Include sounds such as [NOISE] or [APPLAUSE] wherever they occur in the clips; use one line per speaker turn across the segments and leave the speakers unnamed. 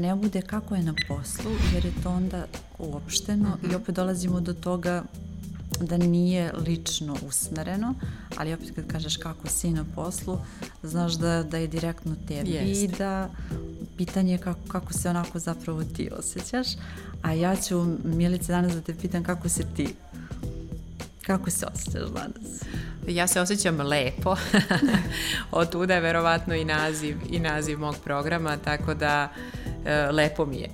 ne bude kako je na poslu, jer je to onda uopšteno mm -hmm. i opet dolazimo do toga da nije lično usmereno, ali opet kad kažeš kako si na poslu, znaš da, da je direktno tebi Jest. i da pitanje je kako, kako se onako zapravo ti osjećaš, a ja ću Milice danas da te pitam kako se ti Kako se osjećaš danas?
Ja se osjećam lepo. [LAUGHS] Od tuda je verovatno i naziv, i naziv mog programa, tako da e, lepo mi je.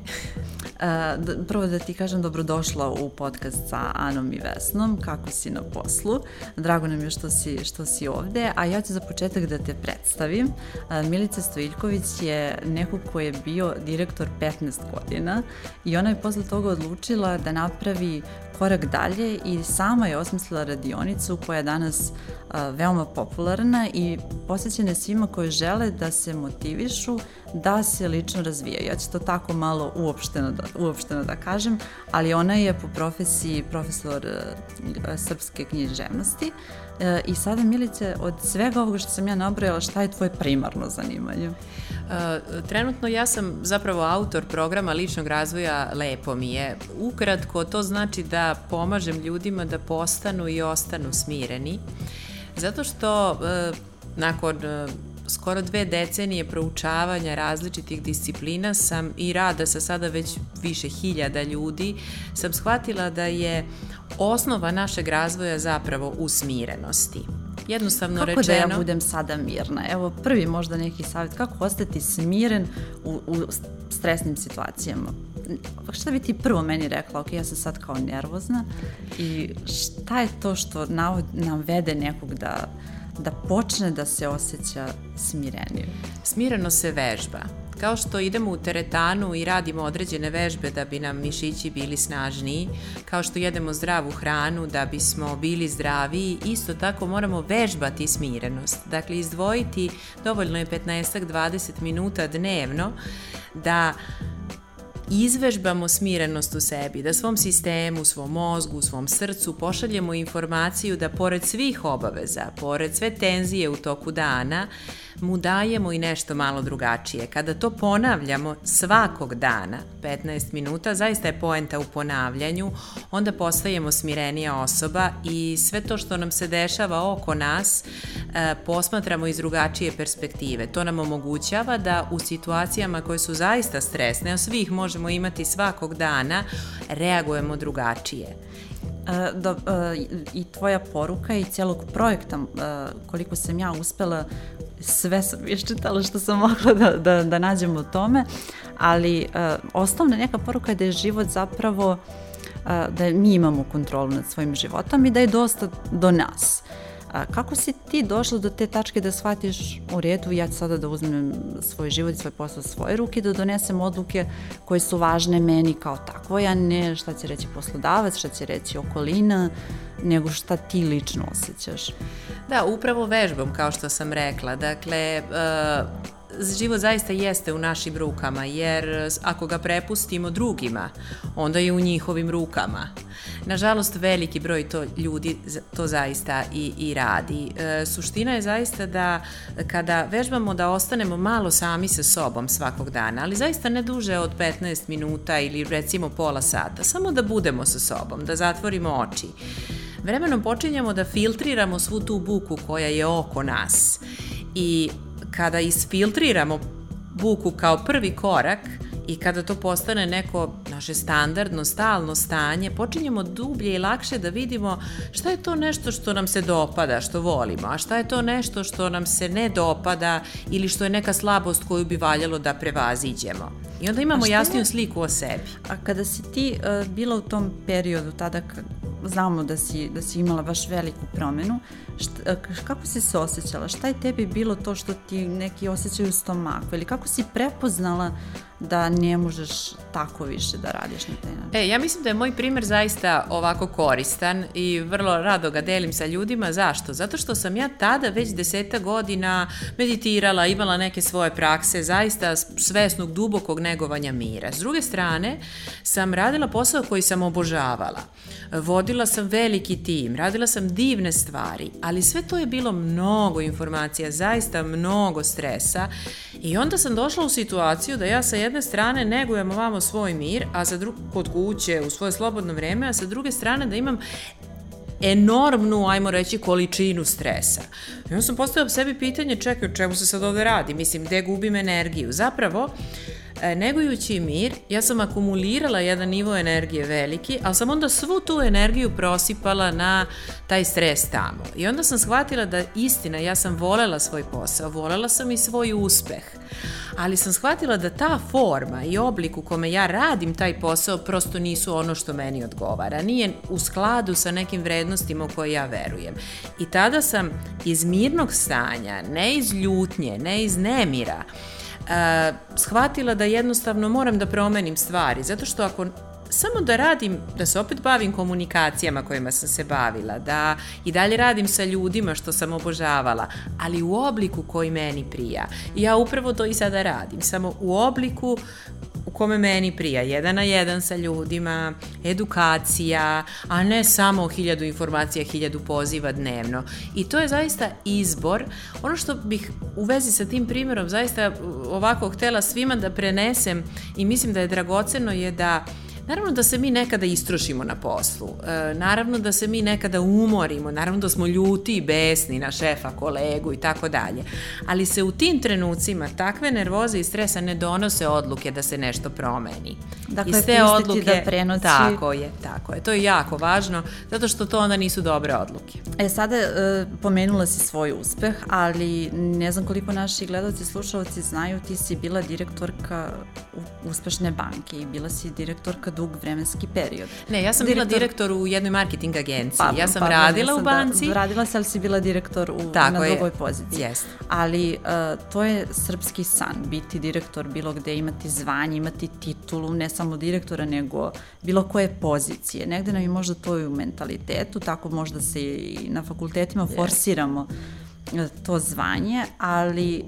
Uh, prvo da ti kažem dobrodošla u podcast sa Anom i Vesnom, kako si na poslu. Drago nam je što si, što si ovde, a ja ću za početak da te predstavim. Uh, Milica Stojiljković je neko ko je bio direktor 15 godina i ona je posle toga odlučila da napravi korak dalje i sama je osmislila radionicu koja je danas a, veoma popularna i posvećena svima koji žele da se motivišu da se lično razvijaju. Ja ću to tako malo uopšteno da, uopšteno da kažem, ali ona je po profesiji profesor a, srpske književnosti e, i sada Milice, od svega ovoga što sam ja nabrojala, šta je tvoje primarno zanimanje?
Trenutno ja sam zapravo autor programa ličnog razvoja Lepo mi je. Ukratko to znači da pomažem ljudima da postanu i ostanu smireni. Zato što e, nakon e, skoro dve decenije proučavanja različitih disciplina sam i rada sa sada već više hiljada ljudi, sam shvatila da je osnova našeg razvoja zapravo u smirenosti. Jednostavno
kako
rečeno...
Kako da ja budem sada mirna? Evo, prvi možda neki savjet, kako ostati smiren u, u stresnim situacijama? Šta bi ti prvo meni rekla? Ok, ja sam sad kao nervozna i šta je to što navede nekog da, da počne da se osjeća smirenije?
Smireno se vežba Kao što idemo u teretanu i radimo određene vežbe da bi nam mišići bili snažniji, kao što jedemo zdravu hranu da bismo bili zdraviji, isto tako moramo vežbati smirenost. Dakle, izdvojiti dovoljno je 15-20 minuta dnevno da izvežbamo smirenost u sebi, da svom sistemu, svom mozgu, svom srcu pošaljemo informaciju da pored svih obaveza, pored sve tenzije u toku dana, mu dajemo i nešto malo drugačije. Kada to ponavljamo svakog dana, 15 minuta, zaista je poenta u ponavljanju, onda postajemo smirenija osoba i sve to što nam se dešava oko nas e, posmatramo iz drugačije perspektive. To nam omogućava da u situacijama koje su zaista stresne, a svih možemo imati svakog dana, reagujemo drugačije.
E, uh, i tvoja poruka i celog projekta, uh, koliko sam ja uspela sve sam iščitala što sam mogla da, da, da nađem u tome, ali uh, osnovna neka poruka je da je život zapravo uh, da mi imamo kontrolu nad svojim životom i da je dosta do nas. A, kako si ti došla do te tačke da shvatiš u redu, ja ću sada da uzmem svoj život i svoj posao svoje ruke, da donesem odluke koje su važne meni kao takvo, ja ne šta će reći poslodavac, šta će reći okolina, nego šta ti lično osjećaš.
Da, upravo vežbom, kao što sam rekla. Dakle, uh, život zaista jeste u našim rukama, jer ako ga prepustimo drugima, onda je u njihovim rukama. Nažalost, veliki broj to ljudi to zaista i, i radi. E, suština je zaista da kada vežbamo da ostanemo malo sami sa sobom svakog dana, ali zaista ne duže od 15 minuta ili recimo pola sata, samo da budemo sa sobom, da zatvorimo oči. Vremenom počinjemo da filtriramo svu tu buku koja je oko nas i kada isfiltriramo buku kao prvi korak i kada to postane neko naše standardno, stalno stanje, počinjemo dublje i lakše da vidimo šta je to nešto što nam se dopada, što volimo, a šta je to nešto što nam se ne dopada ili što je neka slabost koju bi valjalo da prevaziđemo. I onda imamo jasniju je... sliku o sebi.
A kada si ti uh, bila u tom periodu, tada znamo da si, da si imala baš veliku promenu, šta, kako si se osjećala? Šta je tebi bilo to što ti neki osjećaju u stomaku? Ili kako si prepoznala da ne možeš tako više da radiš na taj način?
E, ja mislim da je moj primer zaista ovako koristan i vrlo rado ga delim sa ljudima. Zašto? Zato što sam ja tada već deseta godina meditirala, imala neke svoje prakse, zaista svesnog, dubokog negovanja mira. S druge strane, sam radila posao koji sam obožavala. Vodila sam veliki tim, radila sam divne stvari, ali sve to je bilo mnogo informacija, zaista mnogo stresa i onda sam došla u situaciju da ja sa jedne strane negujem ovamo svoj mir, a sa dru kod kuće, u svoje slobodno vreme, a sa druge strane da imam enormnu, ajmo reći, količinu stresa. I onda sam postavila sebi pitanje, čekaj, o čemu se sad ovde radi? Mislim, gde gubim energiju? Zapravo, e, negujući mir, ja sam akumulirala jedan nivo energije veliki, ali sam onda svu tu energiju prosipala na taj stres tamo. I onda sam shvatila da istina, ja sam volela svoj posao, volela sam i svoj uspeh, ali sam shvatila da ta forma i oblik u kome ja radim taj posao prosto nisu ono što meni odgovara. Nije u skladu sa nekim vrednostima u koje ja verujem. I tada sam iz mirnog stanja, ne iz ljutnje, ne iz nemira, uh, shvatila da jednostavno moram da promenim stvari, zato što ako samo da radim, da se opet bavim komunikacijama kojima sam se bavila, da i dalje radim sa ljudima što sam obožavala, ali u obliku koji meni prija. Ja upravo to i sada radim, samo u obliku u kome meni prija, jedan na jedan sa ljudima, edukacija, a ne samo hiljadu informacija, hiljadu poziva dnevno. I to je zaista izbor. Ono što bih u vezi sa tim primjerom zaista ovako htela svima da prenesem i mislim da je dragoceno je da Naravno da se mi nekada istrošimo na poslu, e, naravno da se mi nekada umorimo, naravno da smo ljuti i besni na šefa, kolegu i tako dalje, ali se u tim trenucima takve nervoze i stresa ne donose odluke da se nešto promeni.
Dakle, te odluke, da prenosi...
Tako je, tako je. To je jako važno, zato što to onda nisu dobre odluke.
E, sada e, pomenula si svoj uspeh, ali ne znam koliko naši gledalci i slušalci znaju, ti si bila direktorka uspešne banke i bila si direktorka dug vremenski period.
Ne, ja sam direktor... bila direktor u jednoj marketing agenciji. Pa, ja sam pa, radila u da banci.
Da, radila se, ali si bila direktor u, Tako na drugoj poziciji.
Jest.
Ali uh, to je srpski san, biti direktor bilo gde, imati zvanje, imati titulu, ne samo direktora, nego bilo koje pozicije. Negde nam je možda to i u mentalitetu, tako možda se i na fakultetima forsiramo e, to zvanje, ali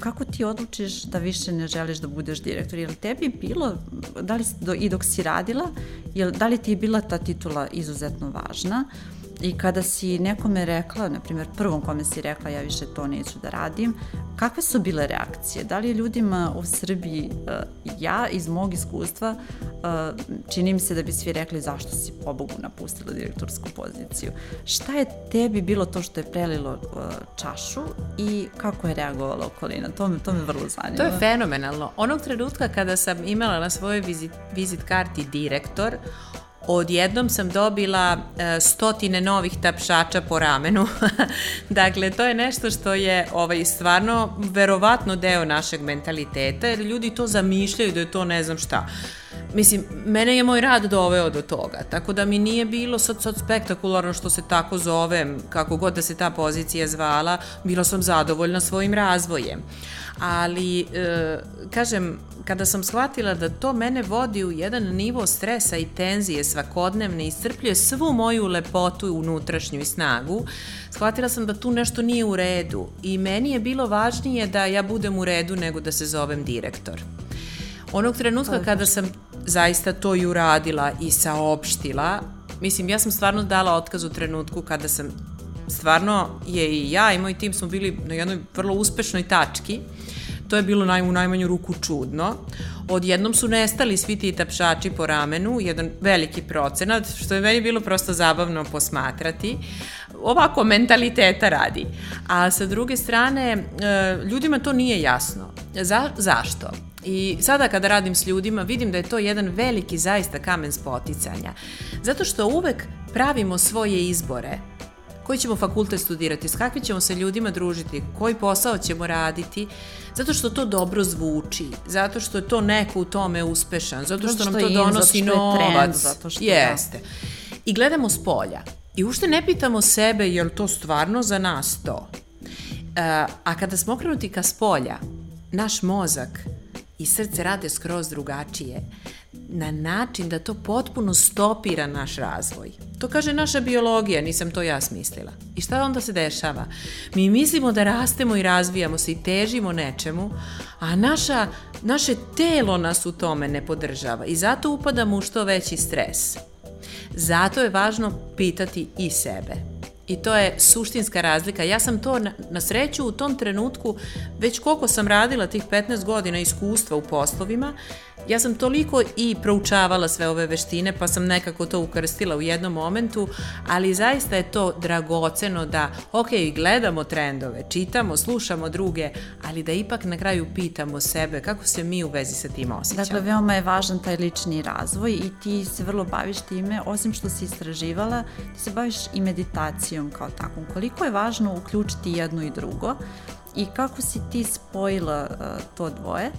kako ti odlučiš da više ne želiš da budeš direktor? Je li tebi bilo, da li do, i dok si radila, je, da li ti je bila ta titula izuzetno važna? I kada si nekome rekla, na primjer prvom kome si rekla ja više to neću da radim, kakve su bile reakcije? Da li ljudima u Srbiji, uh, ja iz mog iskustva, uh, čini mi se da bi svi rekli zašto si pobogu napustila direktorsku poziciju. Šta je tebi bilo to što je prelilo uh, čašu i kako je reagovala okolina? To me, to me vrlo zanima.
To je fenomenalno. Onog trenutka kada sam imala na svojoj vizit, vizit karti direktor, odjednom sam dobila e, stotine novih tapšača po ramenu. [LAUGHS] dakle, to je nešto što je ovaj, stvarno verovatno deo našeg mentaliteta, jer ljudi to zamišljaju da je to ne znam šta. Mislim, mene je moj rad doveo do toga, tako da mi nije bilo sad, sad spektakularno što se tako zovem, kako god da se ta pozicija zvala, bila sam zadovoljna svojim razvojem. Ali, e, kažem, kada sam shvatila da to mene vodi u jedan nivo stresa i tenzije svakodnevne, iscrpljuje svu moju lepotu unutrašnju i snagu, shvatila sam da tu nešto nije u redu i meni je bilo važnije da ja budem u redu nego da se zovem direktor. Onog trenutka kada sam zaista to i uradila i saopštila, mislim, ja sam stvarno dala otkaz u trenutku kada sam stvarno je i ja i moj tim smo bili na jednoj vrlo uspešnoj tački To je bilo naj, u najmanju ruku čudno. Odjednom su nestali svi ti tapšači po ramenu, jedan veliki procenat, što je meni bilo prosto zabavno posmatrati. Ovako mentaliteta radi. A sa druge strane, e, ljudima to nije jasno. Za, zašto? I sada kada radim s ljudima vidim da je to jedan veliki zaista kamen spoticanja. Zato što uvek pravimo svoje izbore koji ćemo fakultet studirati, s kakvim ćemo se ljudima družiti, koji posao ćemo raditi, zato što to dobro zvuči, zato što je to neko u tome uspešan, zato što, što nam to in, donosi zato novac. Trend, zato što Jeste. Da. I gledamo s polja. I ušte ne pitamo sebe je li to stvarno za nas to. Uh, a kada smo okrenuti ka spolja, naš mozak i srce rade skroz drugačije na način da to potpuno stopira naš razvoj. To kaže naša biologija, nisam to ja smislila. I šta onda se dešava? Mi mislimo da rastemo i razvijamo se i težimo nečemu, a naša, naše telo nas u tome ne podržava i zato upadamo u što veći stres. Zato je važno pitati i sebe I to je suštinska razlika. Ja sam to na, na sreću u tom trenutku, već koliko sam radila tih 15 godina iskustva u poslovima, ja sam toliko i proučavala sve ove veštine, pa sam nekako to ukrstila u jednom momentu, ali zaista je to dragoceno da, ok, gledamo trendove, čitamo, slušamo druge, ali da ipak na kraju pitamo sebe kako se mi u vezi sa tim osjećamo.
Dakle, veoma je važan taj lični razvoj i ti se vrlo baviš time, osim što si istraživala, ti se baviš i meditacijom kao takvom. Koliko je važno uključiti jedno i drugo i kako si ti spojila uh, to dvoje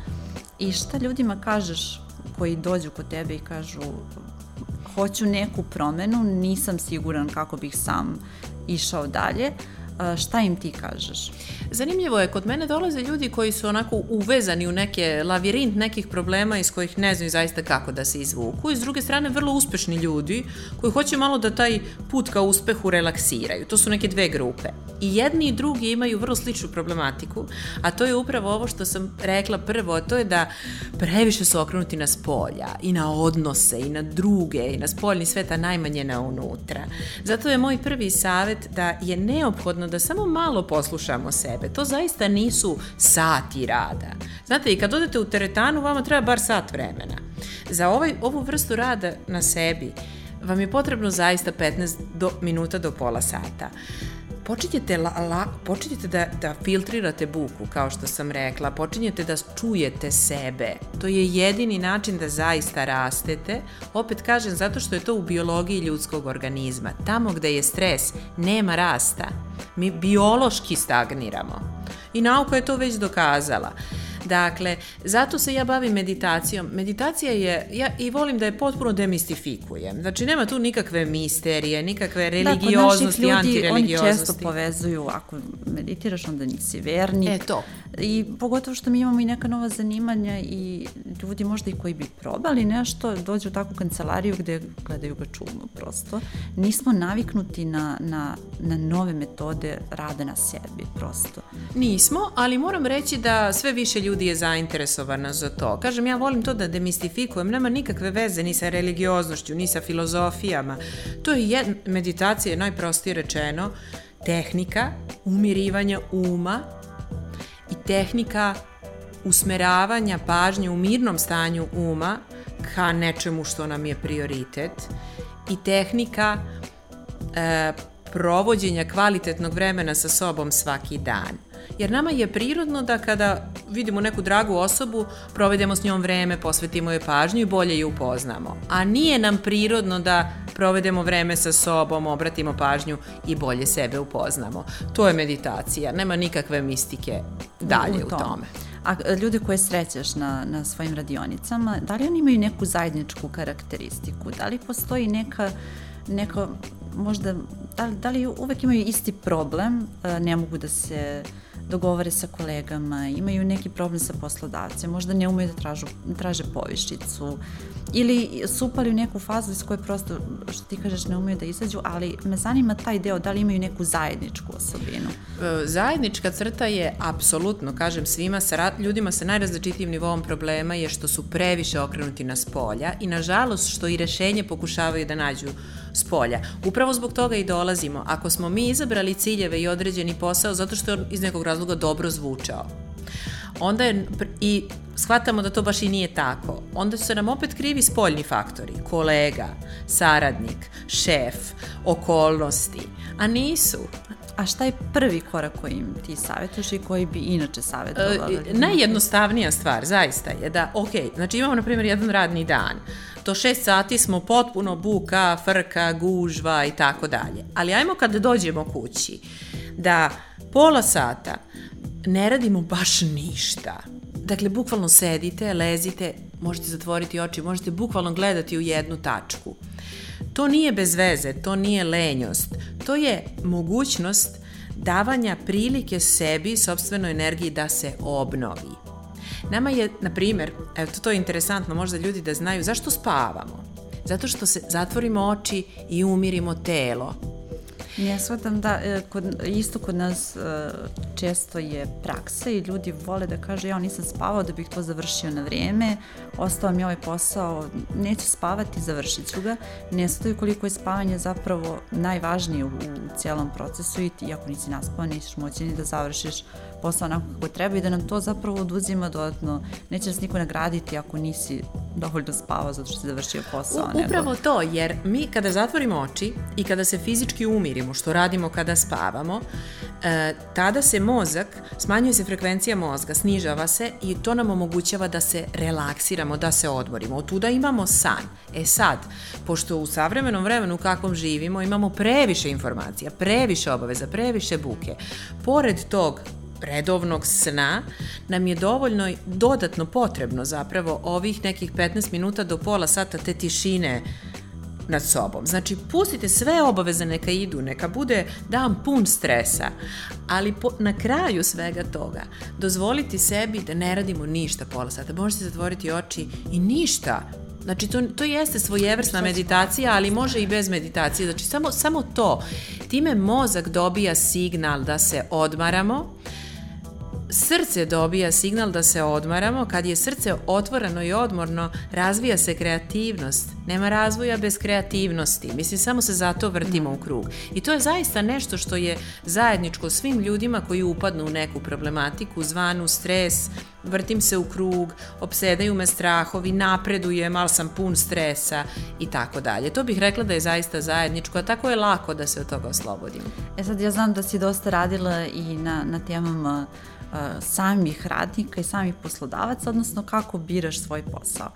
i šta ljudima kažeš koji dođu kod tebe i kažu hoću neku promenu, nisam siguran kako bih sam išao dalje, šta im ti kažeš?
Zanimljivo je, kod mene dolaze ljudi koji su onako uvezani u neke lavirint nekih problema iz kojih ne znaju zaista kako da se izvuku i s druge strane vrlo uspešni ljudi koji hoće malo da taj put ka uspehu relaksiraju. To su neke dve grupe. I jedni i drugi imaju vrlo sličnu problematiku, a to je upravo ovo što sam rekla prvo, to je da previše su okrenuti na spolja i na odnose i na druge i na spoljni svet, a najmanje na unutra. Zato je moj prvi savet da je neophodno da samo malo poslušamo sebe. To zaista nisu sati rada. Znate, i kad odete u teretanu, vama treba bar sat vremena. Za ovaj, ovu vrstu rada na sebi vam je potrebno zaista 15 do, minuta do pola sata počinjete, la, la, počinjete da, da filtrirate buku, kao što sam rekla, počinjete da čujete sebe. To je jedini način da zaista rastete. Opet kažem, zato što je to u biologiji ljudskog organizma. Tamo gde je stres, nema rasta. Mi biološki stagniramo. I nauka je to već dokazala. Dakle, zato se ja bavim meditacijom. Meditacija je, ja i volim da je potpuno demistifikujem. Znači, nema tu nikakve misterije, nikakve religioznosti, da, antireligioznosti.
Oni često povezuju, ako meditiraš, onda nisi vernik.
E, to.
I pogotovo što mi imamo i neka nova zanimanja i ljudi možda i koji bi probali nešto, dođu u takvu kancelariju gde gledaju ga čudno prosto. Nismo naviknuti na, na, na nove metode rade na sebi prosto.
Nismo, ali moram reći da sve više ljudi je zainteresovano za to. Kažem, ja volim to da demistifikujem, nema nikakve veze ni sa religioznošću, ni sa filozofijama. To je jedna meditacija, najprostije rečeno, tehnika umirivanja uma i tehnika usmeravanja pažnje u mirnom stanju uma ka nečemu što nam je prioritet i tehnika e, provođenja kvalitetnog vremena sa sobom svaki dan. Jer nama je prirodno da kada vidimo neku dragu osobu, provedemo s njom vreme, posvetimo joj pažnju i bolje je upoznamo. A nije nam prirodno da provedemo vreme sa sobom, obratimo pažnju i bolje sebe upoznamo. To je meditacija, nema nikakve mistike dalje u, tom. u tome.
A e, ljude koje srećeš na, na svojim radionicama, da li oni imaju neku zajedničku karakteristiku? Da li postoji neka, neka možda, da li, da li uvek imaju isti problem, e, ne mogu da se dogovore sa kolegama, imaju neki problem sa poslodavcem, možda ne umeju da tražu, traže povišicu ili su upali u neku fazu iz koje prosto, što ti kažeš, ne umeju da izađu, ali me zanima taj deo, da li imaju neku zajedničku osobinu?
E, zajednička crta je apsolutno, kažem svima, sa ljudima sa najrazličitijim nivom problema je što su previše okrenuti na spolja i nažalost što i rešenje pokušavaju da nađu s polja. Upravo zbog toga i dolazimo. Ako smo mi izabrali ciljeve i određeni posao zato što je iz nekog razloga dobro zvučao, onda je i shvatamo da to baš i nije tako. Onda su nam opet krivi spoljni faktori, kolega, saradnik, šef, okolnosti, a nisu.
A šta je prvi korak koji im ti savjetuješ i koji bi inače savjetovala?
E, najjednostavnija stvar, zaista, je da, ok, znači imamo, na primjer, jedan radni dan, do 6 sati smo potpuno buka, frka, gužva i tako dalje. Ali ajmo kada dođemo kući, da pola sata ne radimo baš ništa. Dakle, bukvalno sedite, lezite, možete zatvoriti oči, možete bukvalno gledati u jednu tačku. To nije bez veze, to nije lenjost, to je mogućnost davanja prilike sebi, sobstvenoj energiji da se obnovi. Nama je, na primer, evo to je interesantno, možda ljudi da znaju, zašto spavamo? Zato što se zatvorimo oči i umirimo telo.
Ja shvatam da e, kod, isto kod nas e, često je praksa i ljudi vole da kaže ja nisam spavao da bih to završio na vrijeme, ostao mi ovaj posao, neću spavati, završit ću ga. Ne shvataju koliko je spavanje zapravo najvažnije u, u cijelom procesu i ti ako nisi naspao nećeš moći ni da završiš posao onako kako treba i da nam to zapravo oduzima dodatno. Neće nas niko nagraditi ako nisi dovoljno spavao zato što si završio posao.
U, upravo nego... to, jer mi kada zatvorimo oči i kada se fizički umirimo, što radimo kada spavamo, e, tada se mozak, smanjuje se frekvencija mozga, snižava se i to nam omogućava da se relaksiramo, da se odmorimo. Od tuda imamo san. E sad, pošto u savremenom vremenu u kakvom živimo imamo previše informacija, previše obaveza, previše buke, pored tog redovnog sna nam je dovoljno dodatno potrebno zapravo ovih nekih 15 minuta do pola sata te tišine nad sobom. Znači, pustite sve obaveze neka idu, neka bude dan pun stresa, ali po, na kraju svega toga dozvoliti sebi da ne radimo ništa pola sata. Možete zatvoriti oči i ništa, Znači, to, to jeste svojevrsna meditacija, ali može i bez meditacije. Znači, samo, samo to. Time mozak dobija signal da se odmaramo, srce dobija signal da se odmaramo, kad je srce otvoreno i odmorno, razvija se kreativnost. Nema razvoja bez kreativnosti. Mislim, samo se zato vrtimo u krug. I to je zaista nešto što je zajedničko svim ljudima koji upadnu u neku problematiku, zvanu stres, vrtim se u krug, opsedaju me strahovi, napredujem, ali sam pun stresa i tako dalje. To bih rekla da je zaista zajedničko, a tako je lako da se od toga oslobodim.
E sad, ja znam da si dosta radila i na, na temama samih radnika i samih poslodavaca, odnosno kako biraš svoj posao.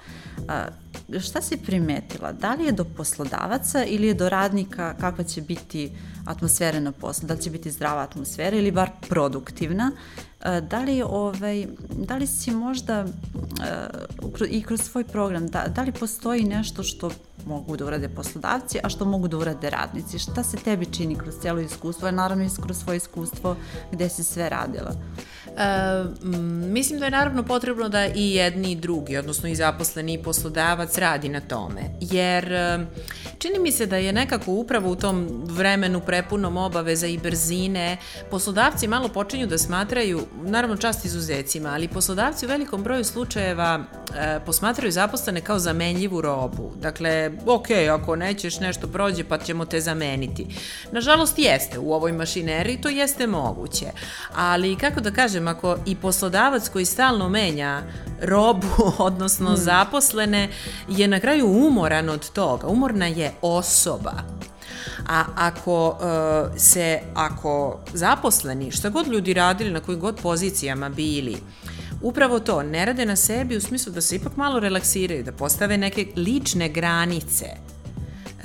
Šta si primetila? Da li je do poslodavaca ili je do radnika kakva će biti atmosfera na poslu? Da li će biti zdrava atmosfera ili bar produktivna? Da li, ovaj, da li si možda i kroz svoj program, da, da li postoji nešto što mogu da urade poslodavci, a što mogu da urade radnici? Šta se tebi čini kroz cijelo iskustvo, naravno i kroz svoje iskustvo gde si sve radila?
E, mislim da je naravno potrebno da i jedni i drugi, odnosno i zaposleni i poslodavac radi na tome, jer čini mi se da je nekako upravo u tom vremenu prepunom obaveza i brzine poslodavci malo počinju da smatraju, naravno čast izuzecima, ali poslodavci u velikom broju slučajeva e, posmatraju zaposlene kao zamenljivu robu. Dakle, ok, ako nećeš nešto prođe pa ćemo te zameniti. Nažalost jeste u ovoj mašineriji, to jeste moguće, ali kako da kažem, ako i poslodavac koji stalno menja robu, [LAUGHS] odnosno mm. zaposlene, je na kraju umoran od toga. Umorna je osoba. A ako uh, se, ako zaposleni, šta god ljudi radili, na kojim god pozicijama bili, upravo to, ne rade na sebi u smislu da se ipak malo relaksiraju, da postave neke lične granice,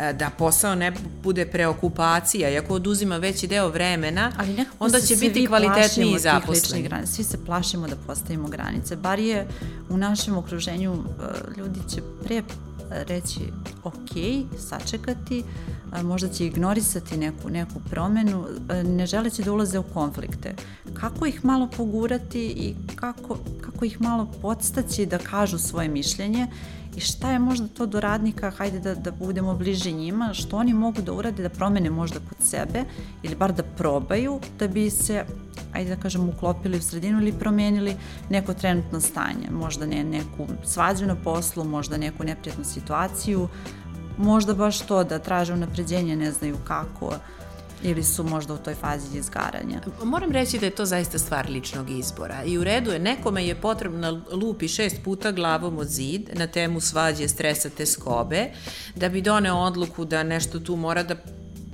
E, da posao ne bude preokupacija, iako oduzima veći deo vremena, Ali onda će biti kvalitetniji zaposleni.
Granice. Svi se plašimo da postavimo granice. Bar je u našem okruženju e, ljudi će pre reći ok, sačekati, možda će ignorisati neku, neku promenu, ne želeći da ulaze u konflikte. Kako ih malo pogurati i kako, kako ih malo podstaći da kažu svoje mišljenje i šta je možda to do radnika, hajde da, da budemo bliže njima, što oni mogu da urade, da promene možda kod sebe ili bar da probaju da bi se ajde da kažem, uklopili u sredinu ili promenili neko trenutno stanje. Možda ne, neku svađu na poslu, možda neku neprijatnu situaciju, možda baš to da traže unapređenje, ne znaju kako, ili su možda u toj fazi izgaranja?
Moram reći da je to zaista stvar ličnog izbora i u redu je, nekome je potrebno da lupi šest puta glavom od zid na temu svađe, stresa, te skobe, da bi doneo odluku da nešto tu mora da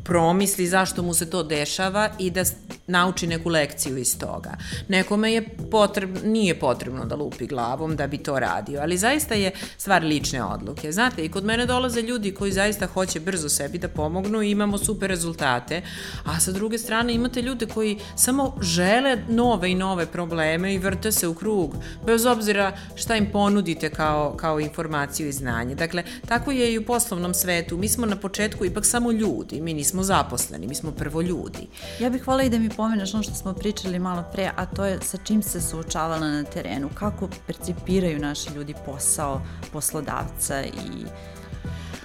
promisli zašto mu se to dešava i da nauči neku lekciju iz toga. Nekome je potrebno, nije potrebno da lupi glavom da bi to radio, ali zaista je stvar lične odluke. Znate, i kod mene dolaze ljudi koji zaista hoće brzo sebi da pomognu i imamo super rezultate, a sa druge strane imate ljude koji samo žele nove i nove probleme i vrte se u krug, bez obzira šta im ponudite kao, kao informaciju i znanje. Dakle, tako je i u poslovnom svetu. Mi smo na početku ipak samo ljudi, mi nismo zaposleni, mi smo prvo ljudi.
Ja bih volila i da mi pomeneš ono što smo pričali malo pre, a to je sa čim se suočavala na terenu, kako percipiraju naši ljudi posao poslodavca i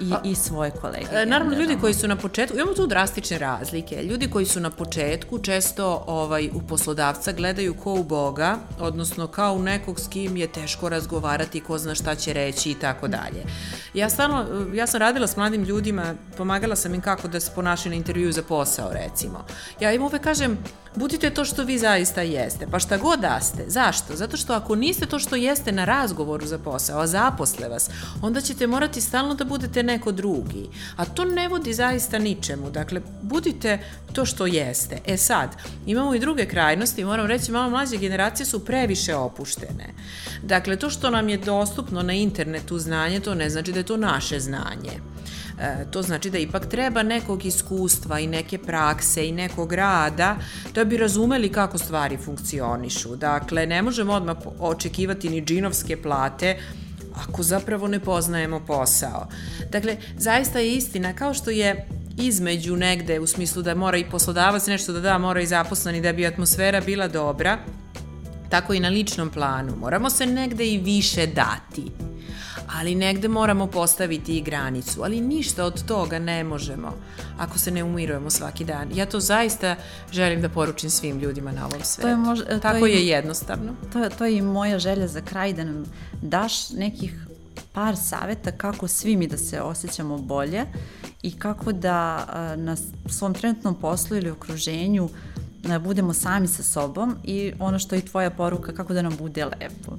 i, i svoje kolege.
E, naravno, ljudi koji su na početku, imamo tu drastične razlike. Ljudi koji su na početku često ovaj, u poslodavca gledaju ko u Boga, odnosno kao u nekog s kim je teško razgovarati, ko zna šta će reći i tako dalje. Ja stalno, ja sam radila s mladim ljudima, pomagala sam im kako da se ponašaju na intervju za posao, recimo. Ja im uvek kažem, budite to što vi zaista jeste, pa šta god da ste. Zašto? Zato što ako niste to što jeste na razgovoru za posao, a zaposle vas, onda ćete morati stalno da budete neko drugi. A to ne vodi zaista ničemu. Dakle, budite to što jeste. E sad, imamo i druge krajnosti, moram reći, malo mlađe generacije su previše opuštene. Dakle, to što nam je dostupno na internetu znanje, to ne znači da je to naše znanje. E, to znači da ipak treba nekog iskustva i neke prakse i nekog rada da bi razumeli kako stvari funkcionišu. Dakle, ne možemo odmah očekivati ni džinovske plate ako zapravo ne poznajemo posao. Dakle, zaista je istina, kao što je između negde, u smislu da mora i poslodavac nešto da da, mora i zaposleni da bi atmosfera bila dobra, tako i na ličnom planu. Moramo se negde i više dati ali negde moramo postaviti i granicu, ali ništa od toga ne možemo ako se ne umirujemo svaki dan. Ja to zaista želim da poručim svim ljudima na ovom svetu. To je možda, to Tako je, je jednostavno.
To, to je i moja želja za kraj da nam daš nekih par saveta kako svi mi da se osjećamo bolje i kako da na svom trenutnom poslu ili okruženju budemo sami sa sobom i ono što je tvoja poruka kako da nam bude lepo.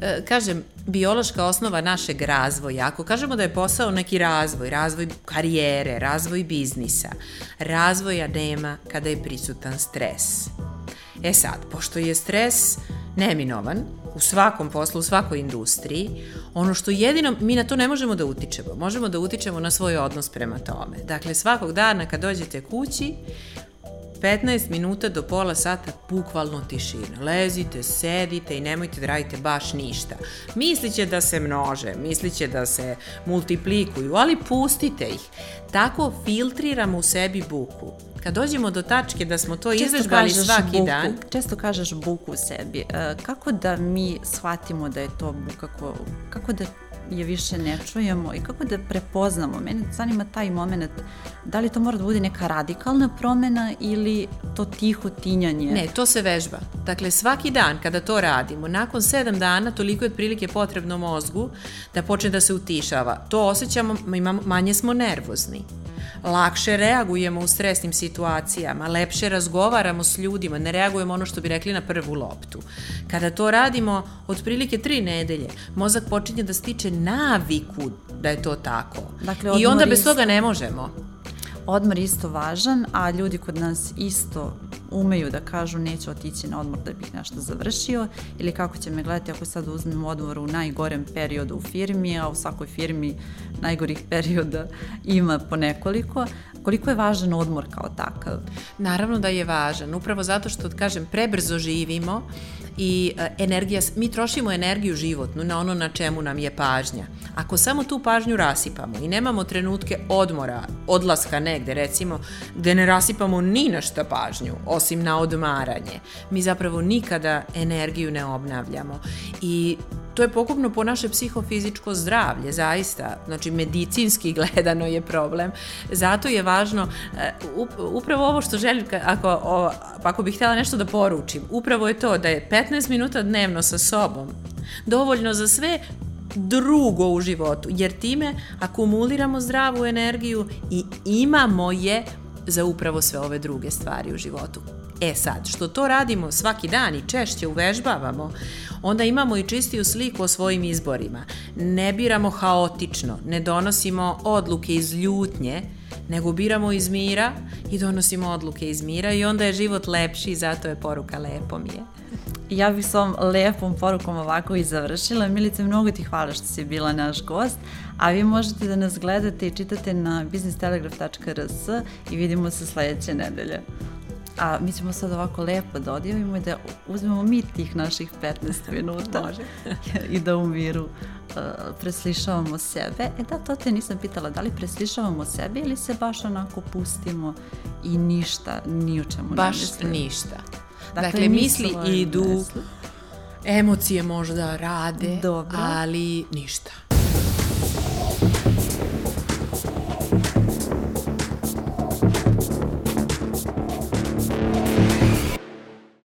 E, kažem, biološka osnova našeg razvoja, ako kažemo da je posao neki razvoj, razvoj karijere, razvoj biznisa, razvoja nema kada je prisutan stres. E sad, pošto je stres neminovan u svakom poslu, u svakoj industriji, ono što jedino, mi na to ne možemo da utičemo, možemo da utičemo na svoj odnos prema tome. Dakle, svakog dana kad dođete kući, 15 minuta do pola sata bukvalno tišina. Lezite, sedite i nemojte da radite baš ništa. Misliće da se množe, misliće da se multiplikuju, ali pustite ih. Tako filtriramo u sebi buku. Kad dođemo do tačke da smo to izvežbali svaki
buku,
dan...
Često kažeš buku u sebi. E, kako da mi shvatimo da je to buka, kako da je više ne čujemo i kako da prepoznamo. Mene zanima taj moment, da li to mora da bude neka radikalna promena ili to tiho tinjanje?
Ne, to se vežba. Dakle, svaki dan kada to radimo, nakon sedam dana toliko je otprilike potrebno mozgu da počne da se utišava. To osjećamo, imamo, manje smo nervozni lakše reagujemo u stresnim situacijama, lepše razgovaramo s ljudima, ne reagujemo ono što bi rekli na prvu loptu. Kada to radimo otprilike tri nedelje, mozak počinje da stiče naviku da je to tako. Dakle, I onda bez toga ne možemo
odmor isto važan, a ljudi kod nas isto umeju da kažu neću otići na odmor da bih nešto završio ili kako će me gledati ako sad uzmem odmor u najgorem periodu u firmi, a u svakoj firmi najgorih [LAUGHS] perioda ima po nekoliko. Koliko je važan odmor kao takav?
Naravno da je važan, upravo zato što, kažem, prebrzo živimo i e, energija, mi trošimo energiju životnu na ono na čemu nam je pažnja. Ako samo tu pažnju rasipamo i nemamo trenutke odmora, odlaska negde recimo, gde ne rasipamo ni na šta pažnju, osim na odmaranje, mi zapravo nikada energiju ne obnavljamo. I to je pokupno po naše psihofizičko zdravlje, zaista, znači medicinski [LAUGHS] gledano je problem. Zato je važno, e, upravo ovo što želim, ako, ako bih htjela nešto da poručim, upravo je to da je 15 minuta dnevno sa sobom dovoljno za sve drugo u životu, jer time akumuliramo zdravu energiju i imamo je za upravo sve ove druge stvari u životu. E sad, što to radimo svaki dan i češće uvežbavamo, onda imamo i čistiju sliku o svojim izborima. Ne biramo haotično, ne donosimo odluke iz ljutnje, nego biramo iz mira i donosimo odluke iz mira i onda je život lepši i zato je poruka lepo mi je.
Ja bih s ovom lepom porukom ovako i završila. Milice, mnogo ti hvala što si bila naš gost, a vi možete da nas gledate i čitate na businesstelegraf.rs i vidimo se sledeće nedelje. A mi ćemo sad ovako lepo da odjavimo i da uzmemo mi tih naših 15 [LAUGHS] minuta
Može. [LAUGHS]
i da u miru uh, preslišavamo sebe. E da, to te nisam pitala, da li preslišavamo sebe ili se baš onako pustimo i ništa, ni o čemu
baš ne mislimo. ništa. Dakle, dakle misli idu, emocije možda rade, Dobro. ali ništa.